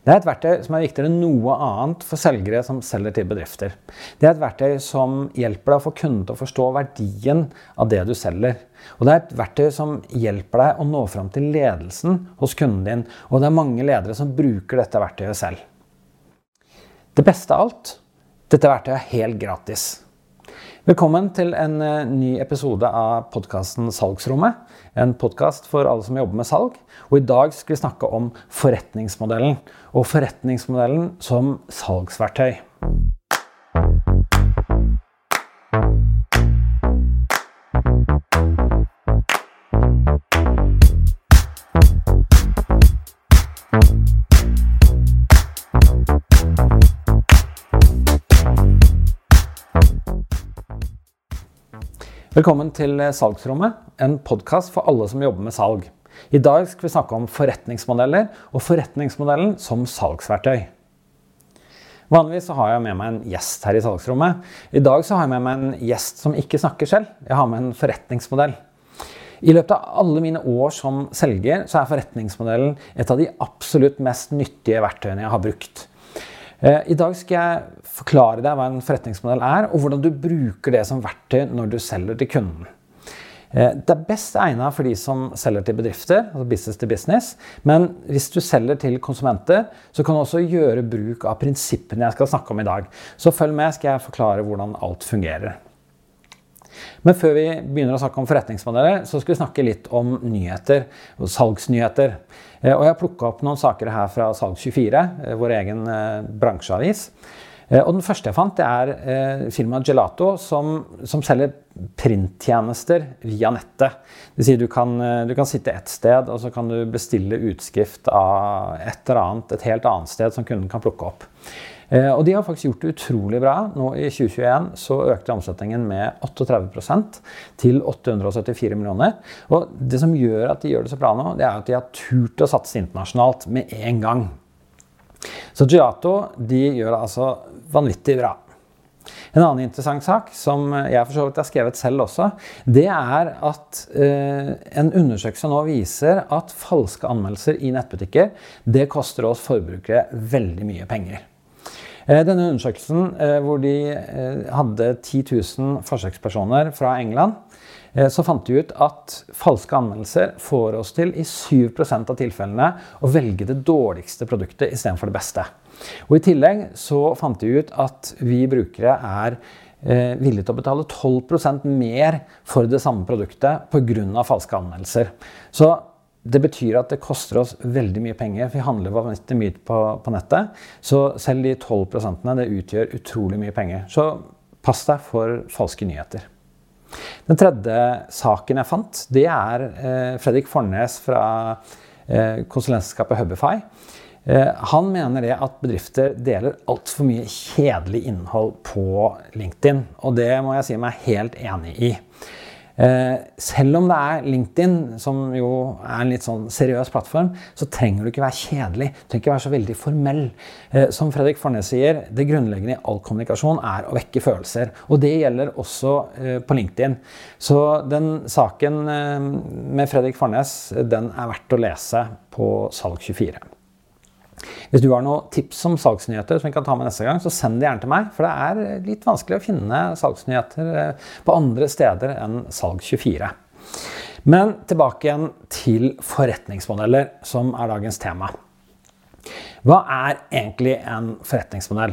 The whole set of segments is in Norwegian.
Det er et verktøy som er viktigere enn noe annet for selgere som selger til bedrifter. Det er et verktøy som hjelper deg å få kunden til å forstå verdien av det du selger. Og det er et verktøy som hjelper deg å nå fram til ledelsen hos kunden din. Og det er mange ledere som bruker dette verktøyet selv. Det beste av alt dette verktøyet er helt gratis. Velkommen til en eh, ny episode av podkasten Salgsrommet. En podkast for alle som jobber med salg. Og I dag skal vi snakke om forretningsmodellen. Og forretningsmodellen som salgsverktøy. Velkommen til Salgsrommet, en podkast for alle som jobber med salg. I dag skal vi snakke om forretningsmodeller og forretningsmodellen som salgsverktøy. Vanligvis har jeg med meg en gjest her i salgsrommet. I dag har jeg med meg en gjest som ikke snakker selv. Jeg har med en forretningsmodell. I løpet av alle mine år som selger så er forretningsmodellen et av de absolutt mest nyttige verktøyene jeg har brukt. Eh, I dag skal jeg forklare deg hva en forretningsmodell er, og hvordan du bruker det som verktøy når du selger til kunden. Eh, det er best egnet for de som selger til bedrifter, altså business to business. Men hvis du selger til konsumenter, så kan du også gjøre bruk av prinsippene jeg skal snakke om i dag. Så følg med, skal jeg forklare hvordan alt fungerer. Men før vi begynner å snakke om forretningsmodeller, så skal vi snakke litt om nyheter. og Salgsnyheter. Eh, og jeg har plukka opp noen saker her fra Salg24, eh, vår egen eh, bransjeavis. Og den første jeg fant, det er firmaet Gelato, som, som selger printtjenester via nettet. Det sier du kan, du kan sitte ett sted, og så kan du bestille utskrift av et eller annet et helt annet sted som kunden kan plukke opp. Eh, og de har faktisk gjort det utrolig bra. Nå I 2021 så økte omsetningen med 38% til 874 millioner. Og det som gjør at de gjør det så bra nå, det er at de har turt å satse internasjonalt med en gang. Så Giato de gjør det altså vanvittig bra. En annen interessant sak, som jeg for så vidt har skrevet selv også, det er at eh, en undersøkelse nå viser at falske anmeldelser i nettbutikker det koster oss forbrukere veldig mye penger. Eh, denne undersøkelsen, eh, hvor de eh, hadde 10 000 forsøkspersoner fra England, så fant de ut at falske anmeldelser får oss til i 7% av tilfellene å velge det dårligste produktet istedenfor det beste. Og I tillegg så fant de ut at vi brukere er villige til å betale 12% mer for det samme produktet pga. falske anmeldelser. Så det betyr at det koster oss veldig mye penger. Vi handler vanvittig mye på, på, nettet. Så selv de 12 det utgjør utrolig mye penger. Så pass deg for falske nyheter. Den tredje saken jeg fant, det er eh, Fredrik Fornes fra eh, konsulentselskapet Hubify. Eh, han mener det at bedrifter deler altfor mye kjedelig innhold på LinkedIn. Og det må jeg si meg helt enig i. Eh, selv om det er LinkedIn, som jo er en litt sånn seriøs plattform, så trenger du ikke være kjedelig. Du trenger ikke være så veldig formell. Eh, som Fredrik Fornes sier, det grunnleggende i all kommunikasjon er å vekke følelser. Og det gjelder også eh, på LinkedIn. Så den saken med Fredrik Fornes, den er verdt å lese på Salg24. Hvis du har noen tips om salgsnyheter som vi kan ta med neste gang, så send det gjerne til meg. For det er litt vanskelig å finne salgsnyheter eh, på andre steder enn Salg24. Men tilbake igjen til forretningsmodeller, som er dagens tema. Hva er egentlig en forretningsmodell?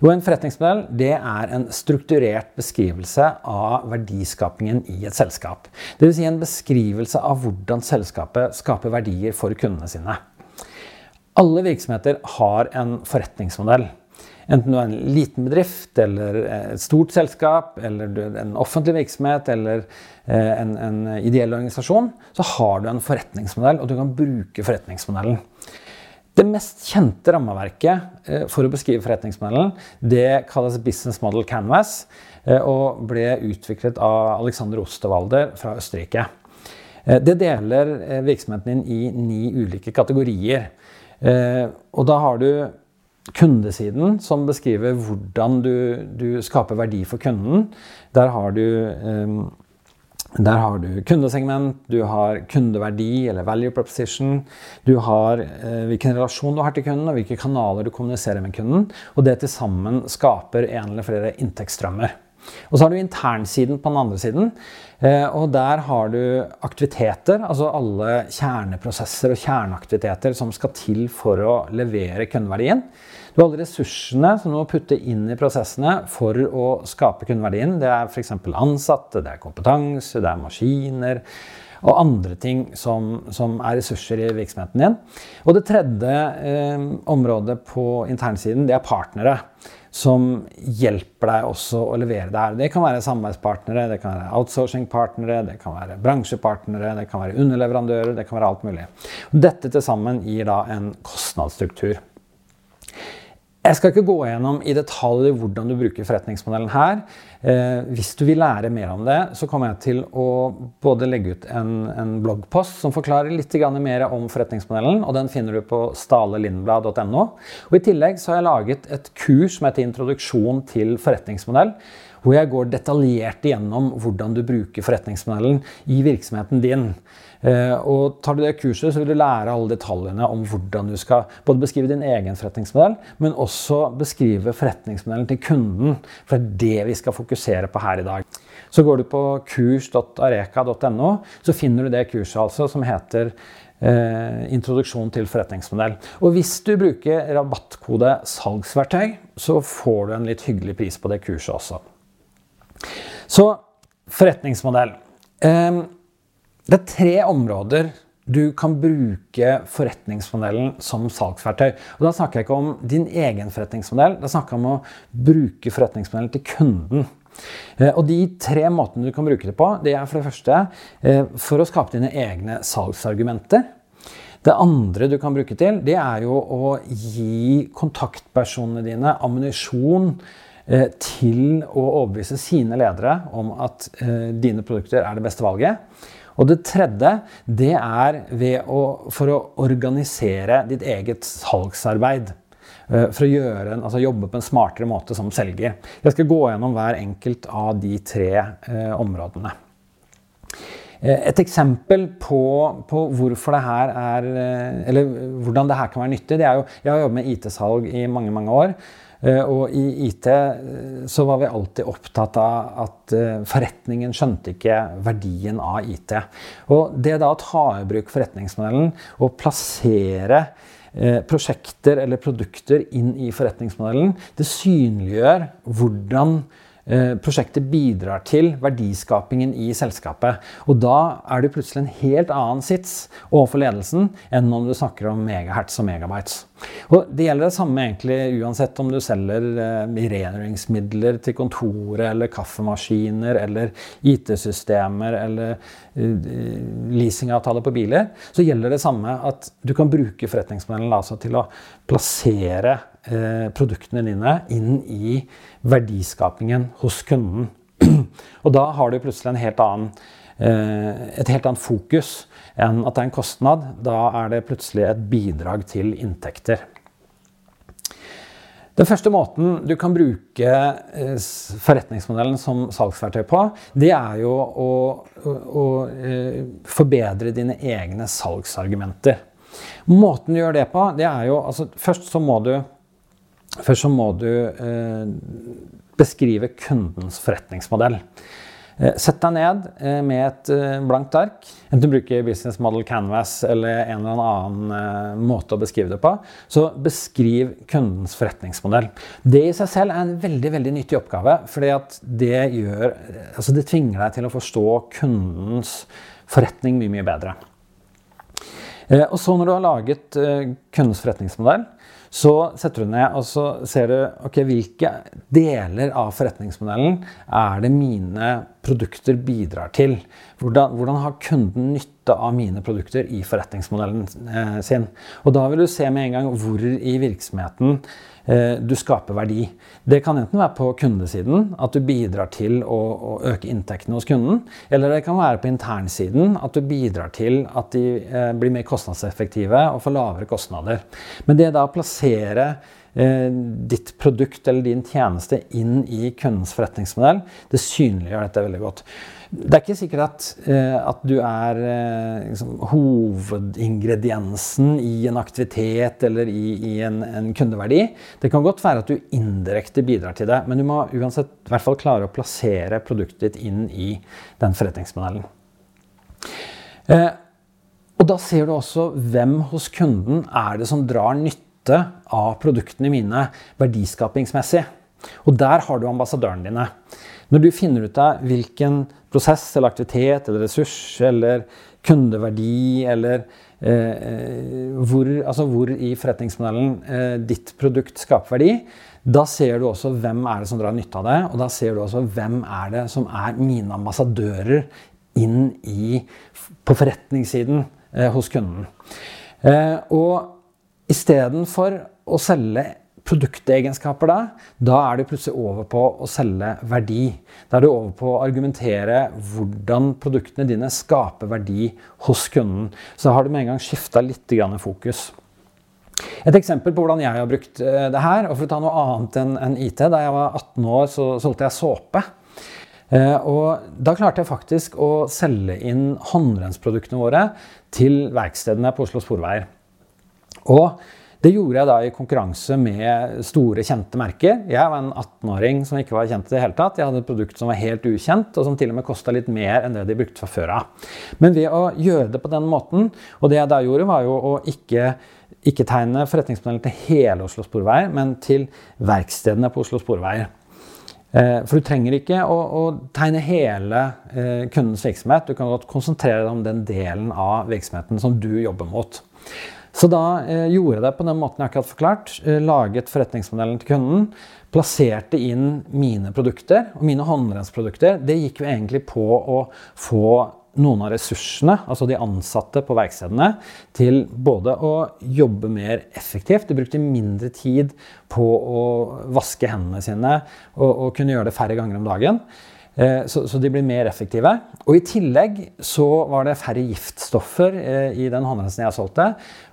Jo, En forretningsmodell det er en strukturert beskrivelse av verdiskapingen i et selskap. Dvs. Si en beskrivelse av hvordan selskapet skaper verdier for kundene sine. Alle virksomheter har en forretningsmodell. Enten du er en liten bedrift, eller et stort selskap, eller er en offentlig virksomhet eller eh, en, en, ideell organisasjon, så har du en forretningsmodell, og du kan bruke forretningsmodellen. Det mest kjente rammeverket eh, for å beskrive forretningsmodellen det kalles Business Model Canvas eh, og ble utviklet av Alexander Osterwalder fra Østerrike. Det deler virksomheten din i ni ulike kategorier. Eh, og da har du kundesiden, som beskriver hvordan du, du skaper verdi for kunden. Der har du eh, Der har du kundesegment, du har kundeverdi eller value proposition. Du har eh, hvilken relasjon du har til kunden, og hvilke kanaler du kommuniserer med kunden. Og det til sammen skaper en eller flere inntektsstrømmer. Og så har du internsiden på den andre siden. Eh, og der har du aktiviteter, altså alle kjerneprosesser og kjerneaktiviteter som skal til for å levere kundeverdien. Du har alle ressursene som du må putte inn i prosessene for å skape kundeverdien. Det er f.eks. ansatte, det er kompetanse, det er maskiner og andre ting som, som, er ressurser i virksomheten din. Og det tredje eh, området på internsiden, det er partnere. Som hjelper deg også å levere det her. Det kan være samarbeidspartnere, det kan være outsourcing-partnere, det kan være bransjepartnere, det kan være underleverandører, det kan være alt mulig. Dette til sammen gir da en kostnadsstruktur. Jeg skal ikke gå gjennom i detalj hvordan du bruker forretningsmodellen her. Eh, hvis du vil lære mer om det, så kommer jeg til å både legge ut en, en bloggpost som forklarer litt mer om forretningsmodellen, og den finner du på stalelindblad.no. Og I tillegg så har jeg laget et kurs som heter 'Introduksjon til forretningsmodell', hvor jeg går detaljert igjennom hvordan du bruker forretningsmodellen i virksomheten din. Eh, og tar du det kurset, så vil du lære alle detaljene om hvordan du skal både beskrive din egen forretningsmodell, men også beskrive forretningsmodellen til kunden. For det er det vi skal fokusere på her i dag. Så går du på kurs.areka.no, så finner du det kurset altså som heter eh, Introduksjon til forretningsmodell. Og hvis du bruker rabattkode 'salgsverktøy', så får du en litt hyggelig pris på det kurset også. Så forretningsmodell. Eh, det er tre områder du kan bruke forretningsmodellen som salgsverktøy. Og da snakker jeg ikke om din egen forretningsmodell, da snakker jeg om å bruke forretningsmodellen til kunden. Eh, og de tre måtene du kan bruke det på, det er for det første eh, for å skape dine egne salgsargumenter. Det andre du kan bruke til, det er jo å gi kontaktpersonene dine ammunisjon eh, til å overbevise sine ledere om at dine produkter er det beste valget. Og det tredje det er å, for å organisere ditt eget salgsarbeid. Eh, for å gjøre, altså jobbe på en smartere måte som selger. Jeg skal gå gjennom hver enkelt av de tre eh, områdene. Eh, et eksempel på, på, hvorfor det her er, eh, eller hvordan det her kan være nyttig, det er jo Jeg har jobbet med IT-salg i mange, mange år. Eh, og i IT eh, så var vi alltid opptatt av at eh, forretningen skjønte ikke verdien av IT. Og det da å ta i bruk forretningsmodellen og plassere prosjekter eller produkter inn i forretningsmodellen, det synliggjør hvordan prosjektet bidrar til verdiskapingen i selskapet. Og da er det plutselig en helt annen sits overfor ledelsen enn om du snakker om megahertz og megabytes. Og det gjelder det samme egentlig uansett om du selger eh, rengjøringsmidler til kontoret, eller kaffemaskiner, eller IT-systemer, eller eh, leasingavtaler på biler. Så gjelder det samme at du kan bruke forretningsmodellen altså til å plassere Eh, produktene dine inn i verdiskapingen hos kunden. Og da har du plutselig helt annen, eh, et helt annet fokus enn at det er en kostnad. Da er det plutselig et bidrag til inntekter. Den første måten du kan bruke eh, forretningsmodellen som salgsverktøy på, det er jo å, å, å forbedre dine egne salgsargumenter. Måten du gjør det på, det er jo altså Først så må du så må du eh, beskrive kundens forretningsmodell. Eh, sett deg ned eh, med et blankt ark, enten du bruker Business Model Canvas eller en eller annen måte å beskrive det på. Så beskriv kundens forretningsmodell. Det i seg selv er en veldig veldig nyttig oppgave. fordi det, altså det tvinger deg til å forstå kundens forretning mye, mye bedre. Og så når du har laget kundens forretningsmodell, så setter du ned og så ser du ok, hvilke deler av forretningsmodellen er det mine produkter bidrar til. Hvordan, hvordan har kunden nytte av mine produkter i forretningsmodellen eh, sin? Og da vil du se med en gang hvor i virksomheten Eh, du skaper verdi. Det kan enten være på kundesiden, at du bidrar til å, å, øke inntektene hos kunden. Eller det kan være på internsiden, at du bidrar til at de eh, blir mer kostnadseffektive og får lavere kostnader. Men det da å plassere eh, ditt produkt eller din tjeneste inn i kundens forretningsmodell, det synliggjør dette veldig godt. Det er ikke sikkert at, eh, at du er eh, liksom, hovedingrediensen i en aktivitet eller i, i en, en, kundeverdi. Det kan godt være at du indirekte bidrar til det, men du må uansett i hvert fall klare å plassere produktet ditt inn i den forretningsmodellen. Eh, og da ser du også hvem hos kunden er det som drar nytte av produktene mine verdiskapingsmessig. Og der har du ambassadørene dine. Når du finner ut av hvilken prosess eller aktivitet eller ressurs eller kundeverdi eller eh, hvor, altså hvor, i forretningsmodellen eh, ditt produkt skaper verdi, da ser du også hvem er det som drar nytte av det, og da ser du også hvem er det som er mine ambassadører inn i, på forretningssiden eh, hos kunden. Eh, og istedenfor å selge produktegenskaper da, da er du plutselig over på å selge verdi. Da er du over på å argumentere hvordan produktene dine skaper verdi hos kunden. Så har du med en gang skifta litt fokus. Et eksempel på hvordan jeg har brukt eh, det her, og for å ta noe annet enn IT. Da jeg var 18 år, så solgte jeg såpe. Eh, og da klarte jeg faktisk å selge inn håndrensproduktene våre til verkstedene på Oslo Sporveier. Og det gjorde jeg da i konkurranse med store, kjente merker. Jeg var en 18-åring som ikke var kjent i det hele tatt. Jeg hadde et produkt som var helt ukjent, og som til og med kosta litt mer enn det de brukte fra før av. Men ved å gjøre det på den måten, og det jeg da gjorde, var jo å ikke ikke tegne forretningsmodellen til hele Oslo Sporveier, men til verkstedene på Oslo Sporveier. Eh, for du trenger ikke å, å tegne hele eh, kundens virksomhet. Du kan godt konsentrere deg om den delen av virksomheten som du jobber mot. Så da eh, gjorde jeg det på den måten jeg akkurat forklart. Eh, laget forretningsmodellen til kunden. Plasserte inn mine produkter. Og mine håndrensprodukter det gikk jo egentlig på å få noen av ressursene, altså de ansatte på verkstedene, til både å jobbe mer effektivt. De brukte mindre tid på å vaske hendene sine og, og kunne gjøre det færre ganger om dagen. Eh, så, så, de blir mer effektive. Og i tillegg så var det færre giftstoffer eh, i den håndrensen jeg solgte.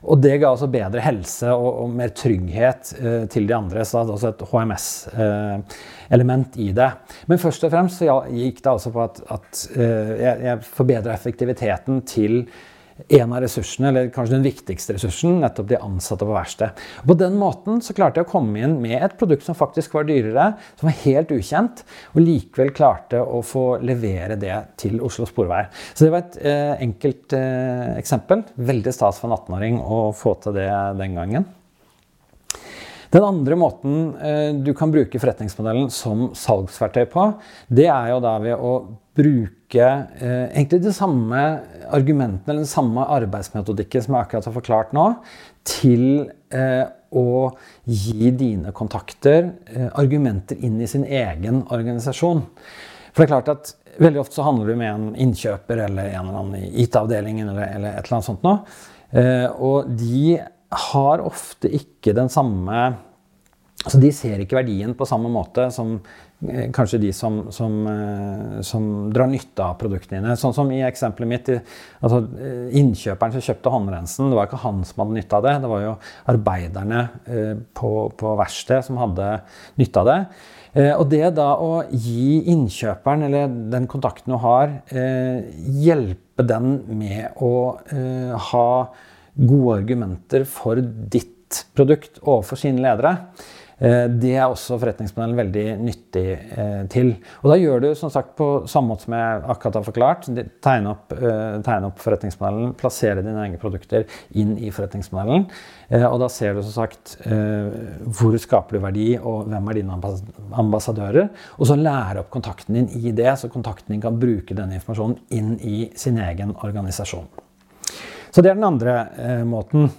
Og det ga altså bedre helse og, og mer trygghet eh, til de andre. Så det hadde også et HMS-element i det. Men først og fremst så gikk det altså på at, at jeg, jeg forbedra effektiviteten til en av ressursene, eller kanskje den viktigste ressursen, nettopp de ansatte på verkstedet. På den måten så klarte jeg å komme inn med et produkt som faktisk var dyrere, som var helt ukjent, og likevel klarte å få levere det til Oslo Sporveier. Så det var et eh, enkelt eh, eksempel. Veldig stas for en 18-åring å få til det den gangen. Den andre måten eh, du kan bruke forretningsmodellen som salgsverktøy på, det er jo da ved å bruke eh, egentlig de samme argumentene eller den samme arbeidsmetodikken som jeg akkurat har forklart nå, til eh, å gi dine kontakter argumenter inn i sin egen organisasjon. For det er klart at Veldig ofte så handler du med en innkjøper eller en eller annen i IT-avdelingen eller, eller, et eller annet sånt. Eh, og de har ofte ikke den samme Altså De ser ikke verdien på samme måte som Eh, kanskje de som, som, eh, som, drar nytte av produktene dine. Sånn som i eksempelet mitt. Altså, eh, innkjøperen som kjøpte håndrensen, det var ikke han som hadde nytte av det. Det var jo arbeiderne på, på verkstedet som hadde nytte av det. Og det da å gi innkjøperen, eller den kontakten du har, hjelpe den med å ha gode argumenter for ditt produkt overfor sine ledere Eh, det er også forretningsmodellen veldig nyttig eh, til. Og da gjør du som sagt på samme måte som jeg akkurat har forklart. Tegne opp, eh, tegne opp forretningsmodellen, plassere dine egne produkter inn i forretningsmodellen. Og da ser du som sagt hvor skaper du verdi, og hvem er dine ambassadører. Og så lære opp kontakten din i det, så kontakten din kan bruke denne informasjonen inn i sin egen organisasjon. Så det er den andre måten.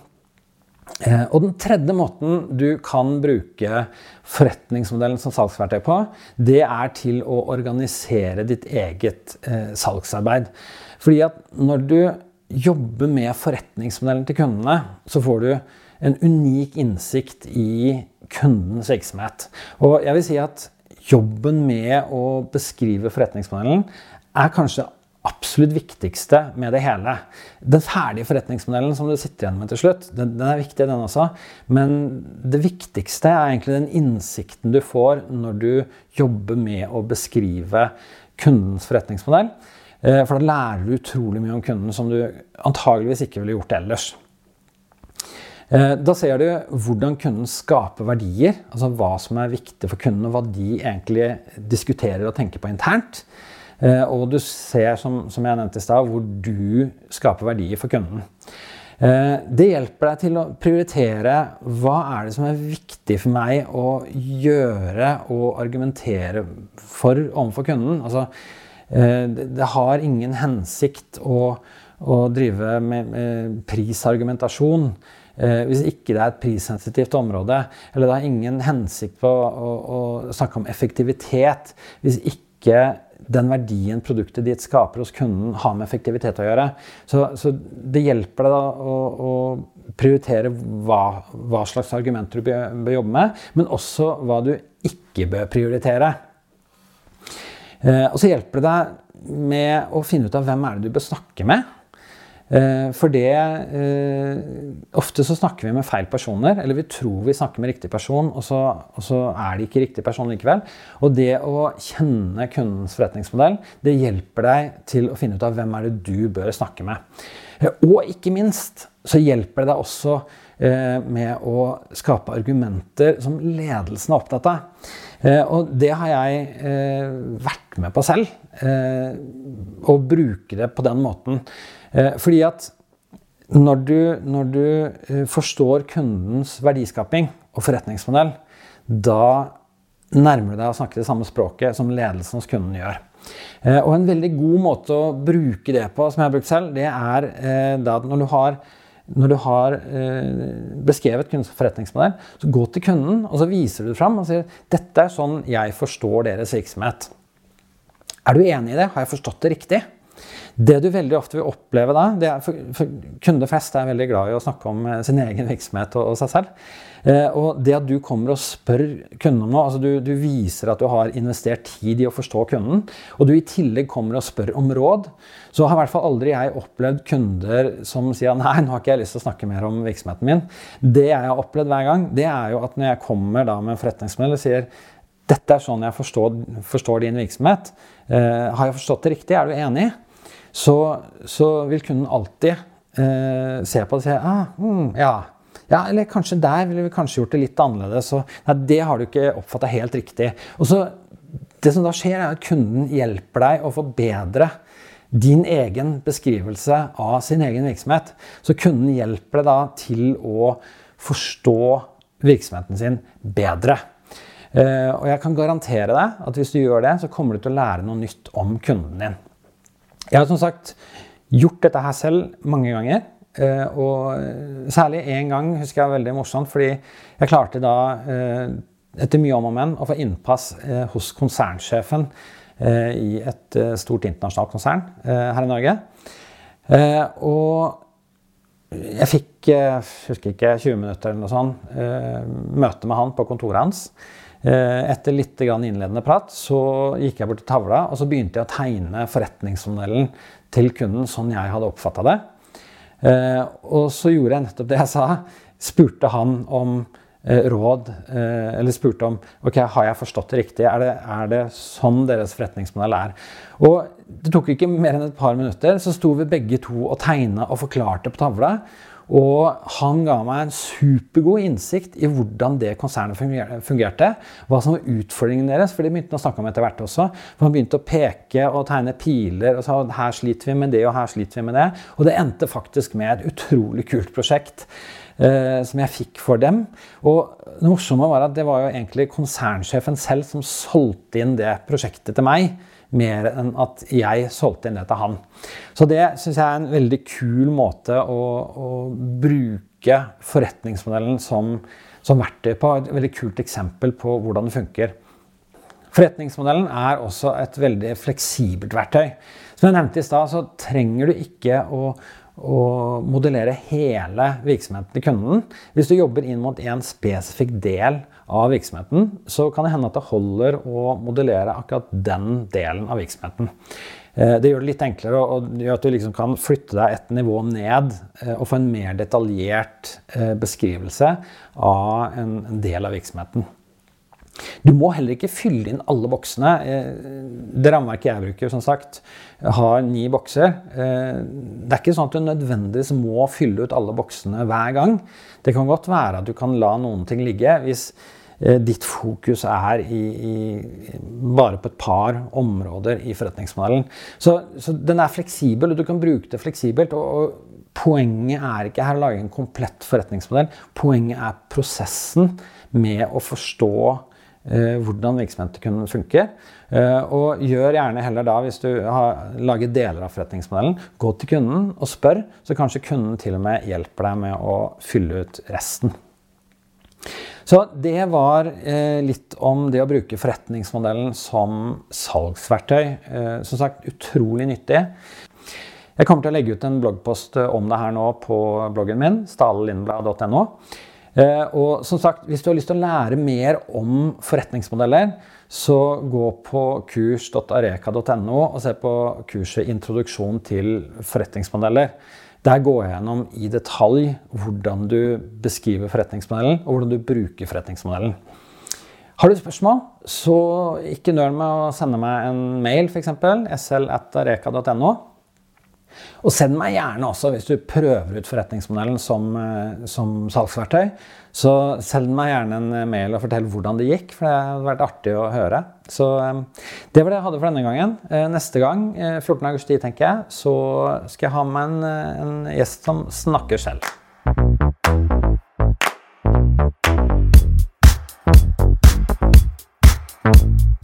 Eh, og den tredje måten du kan bruke forretningsmodellen som salgsverktøy på, det er til å organisere ditt eget eh, salgsarbeid. Fordi at når du jobber med forretningsmodellen til kundene, så får du en unik innsikt i kundens virksomhet. Og jeg vil si at jobben med å beskrive forretningsmodellen er kanskje absolutt viktigste med det hele. Den ferdige forretningsmodellen som du sitter igjen med til slutt, den, den, er viktig, den også. Men det viktigste er egentlig den innsikten du får når du jobber med å beskrive kundens forretningsmodell. Eh, for da lærer du utrolig mye om kunden som du antageligvis ikke ville gjort ellers. Eh, da ser du hvordan kunden skaper verdier, altså hva som er viktig for kunden, og hva de egentlig diskuterer og tenker på internt. Eh, og du ser, som, som jeg nevnte i stad, hvor du skaper verdier for kunden. Eh, det hjelper deg til å prioritere hva er det som er viktig for meg å gjøre og argumentere for overfor kunden. Altså, eh, det har ingen hensikt å, å drive med, med prisargumentasjon hvis ikke det er et prissensitivt område. Eller det har ingen hensikt på å, å, å snakke om effektivitet hvis ikke den verdien produktet ditt skaper hos kunden, har med effektivitet å gjøre. Så, så det hjelper deg da å, å prioritere hva, hva, slags argumenter du bør, bør, jobbe med, men også hva du ikke bør prioritere. Eh, og så hjelper det deg med å finne ut av hvem er det du bør snakke med. Eh, for det eh, Ofte så snakker vi med feil personer, eller vi tror vi snakker med riktig person, og så, og så, er det ikke riktig person likevel. Og det å kjenne kundens forretningsmodell, det hjelper deg til å finne ut av hvem er det du bør snakke med. Eh, og ikke minst så hjelper det deg også med å skape argumenter som ledelsen er opptatt av. Og det har jeg vært med på selv. Å bruke det på den måten. Eh, fordi at når du, når du eh, forstår kundens verdiskaping og forretningsmodell, da nærmer du deg å snakke det samme språket som ledelsen hos kunden gjør. Eh, og en veldig god måte å bruke det på, som jeg har brukt selv, det er da når du har når du har beskrevet kundens forretningsmodell, så gå til kunden og så viser du det fram og sier dette er sånn jeg forstår deres virksomhet. Er du enig i det? Har jeg forstått det riktig? Det du veldig ofte vil oppleve da, det er for, for Kunder flest er veldig glad i å snakke om eh, sin egen virksomhet og, og seg selv. Eh, og det at du kommer og spør kunden om noe, altså du, du, viser at du har investert tid i å forstå kunden, og du i tillegg kommer og spør om råd, så har i hvert fall aldri jeg opplevd kunder som sier nei, nå har ikke jeg lyst til å snakke mer om virksomheten min. Det jeg har opplevd hver gang, det er jo at når jeg kommer da med en forretningsmodell og sier dette er sånn jeg forstår, forstår din virksomhet. Eh, har jeg forstått det riktig? Er du enig? Så, så vil kunden alltid eh, se på det og si ah, mm, ja. ja. Eller kanskje der ville vi kanskje gjort det litt annerledes. Så, nei, det har du ikke oppfatta helt riktig. Og så, det som da skjer, er at kunden hjelper deg å forbedre din egen beskrivelse av sin egen virksomhet. Så kunden hjelper deg da til å forstå virksomheten sin bedre. Eh, og jeg kan garantere deg at hvis du gjør det, så kommer du til å lære noe nytt om kunden din. Jeg har som sagt gjort dette her selv mange ganger. Eh, og særlig én gang husker jeg veldig morsomt, fordi jeg klarte da, eh, etter mye om og men, å få innpass eh, hos konsernsjefen i et stort internasjonalt konsern her i Norge. Og jeg fikk jeg husker ikke, 20 minutter eller noe sånt, møte med han på kontoret hans. Eh, etter litt innledende prat så gikk jeg bort til tavla og så begynte jeg å tegne forretningsmodellen til kunden sånn jeg hadde oppfatta det. Eh, og så gjorde jeg nettopp det jeg sa. Spurte han om eh, råd, eller spurte om ok, har jeg forstått det riktig. Er det, er det sånn deres forretningsmodell er? Og det tok ikke mer enn et par minutter, så sto vi begge to og tegna og forklarte på tavla. Og han ga meg en supergod innsikt i hvordan det konsernet fungerte. Hva som var utfordringen deres, for de begynte å snakke om etter hvert også. For Han begynte å peke og tegne piler og sa her sliter vi med det og her sliter vi med det. Og det endte faktisk med et utrolig kult prosjekt. Eh, som jeg fikk for dem. Og det morsomme var at det var jo egentlig konsernsjefen selv som solgte inn det prosjektet til meg mer enn at jeg solgte inn det til han. Så det syns jeg er en veldig kul måte å, å bruke forretningsmodellen som, som, verktøy på. Et veldig kult eksempel på hvordan det funker. Forretningsmodellen er også et veldig fleksibelt verktøy. Som jeg nevnte i stad, så trenger du ikke å, å modellere hele virksomheten til kunden. Hvis du jobber inn mot en spesifikk del av virksomheten, så kan det hende at det holder å modellere akkurat den delen av virksomheten. Eh, det gjør det litt enklere og gjør at du liksom kan flytte deg et nivå ned eh, og få en mer detaljert eh, beskrivelse av en del av virksomheten. Du må heller ikke fylle inn alle boksene. Det rammeverket jeg bruker, som sagt, har ni bokser. Det er ikke sånn at du nødvendigvis må fylle ut alle boksene hver gang. Det kan godt være at du kan la noen ting ligge. Hvis Eh, ditt fokus er i, i, bare på et par områder i forretningsmodellen. Så, så, den er fleksibel, og du kan bruke det fleksibelt. Og, og, poenget er ikke her å lage en komplett forretningsmodell. Poenget er prosessen med å forstå eh, hvordan virksomheten kunne funke. Eh, og gjør gjerne heller da, hvis du har laget deler av forretningsmodellen, gå til kunden og spør, så kanskje kunden til og med hjelper deg med å fylle ut resten. Så det var eh, litt om det å bruke forretningsmodellen som salgsverktøy. Eh, som sagt, utrolig nyttig. Jeg kommer til å legge ut en bloggpost eh, om det her nå på bloggen min, stalelinblad.no. Eh, og som sagt, hvis du har lyst til å lære mer om forretningsmodeller, så gå på kurs.areka.no og se på kurset 'Introduksjon til forretningsmodeller'. Der går jeg gjennom i detalj hvordan du beskriver forretningsmodellen, og hvordan du bruker forretningsmodellen. Har du spørsmål, så ikke nøl med å sende meg en mail, f.eks. sl.areka.no. Og send meg gjerne også, hvis du prøver ut forretningsmodellen som, eh, som salgsverktøy, så send meg gjerne en eh, mail og fortell hvordan det gikk, for det hadde vært artig å høre. Så eh, det var det jeg hadde for denne gangen. Neste gang, 14.8, tenker jeg, så skal jeg ha med en, en gjest som snakker selv. Thank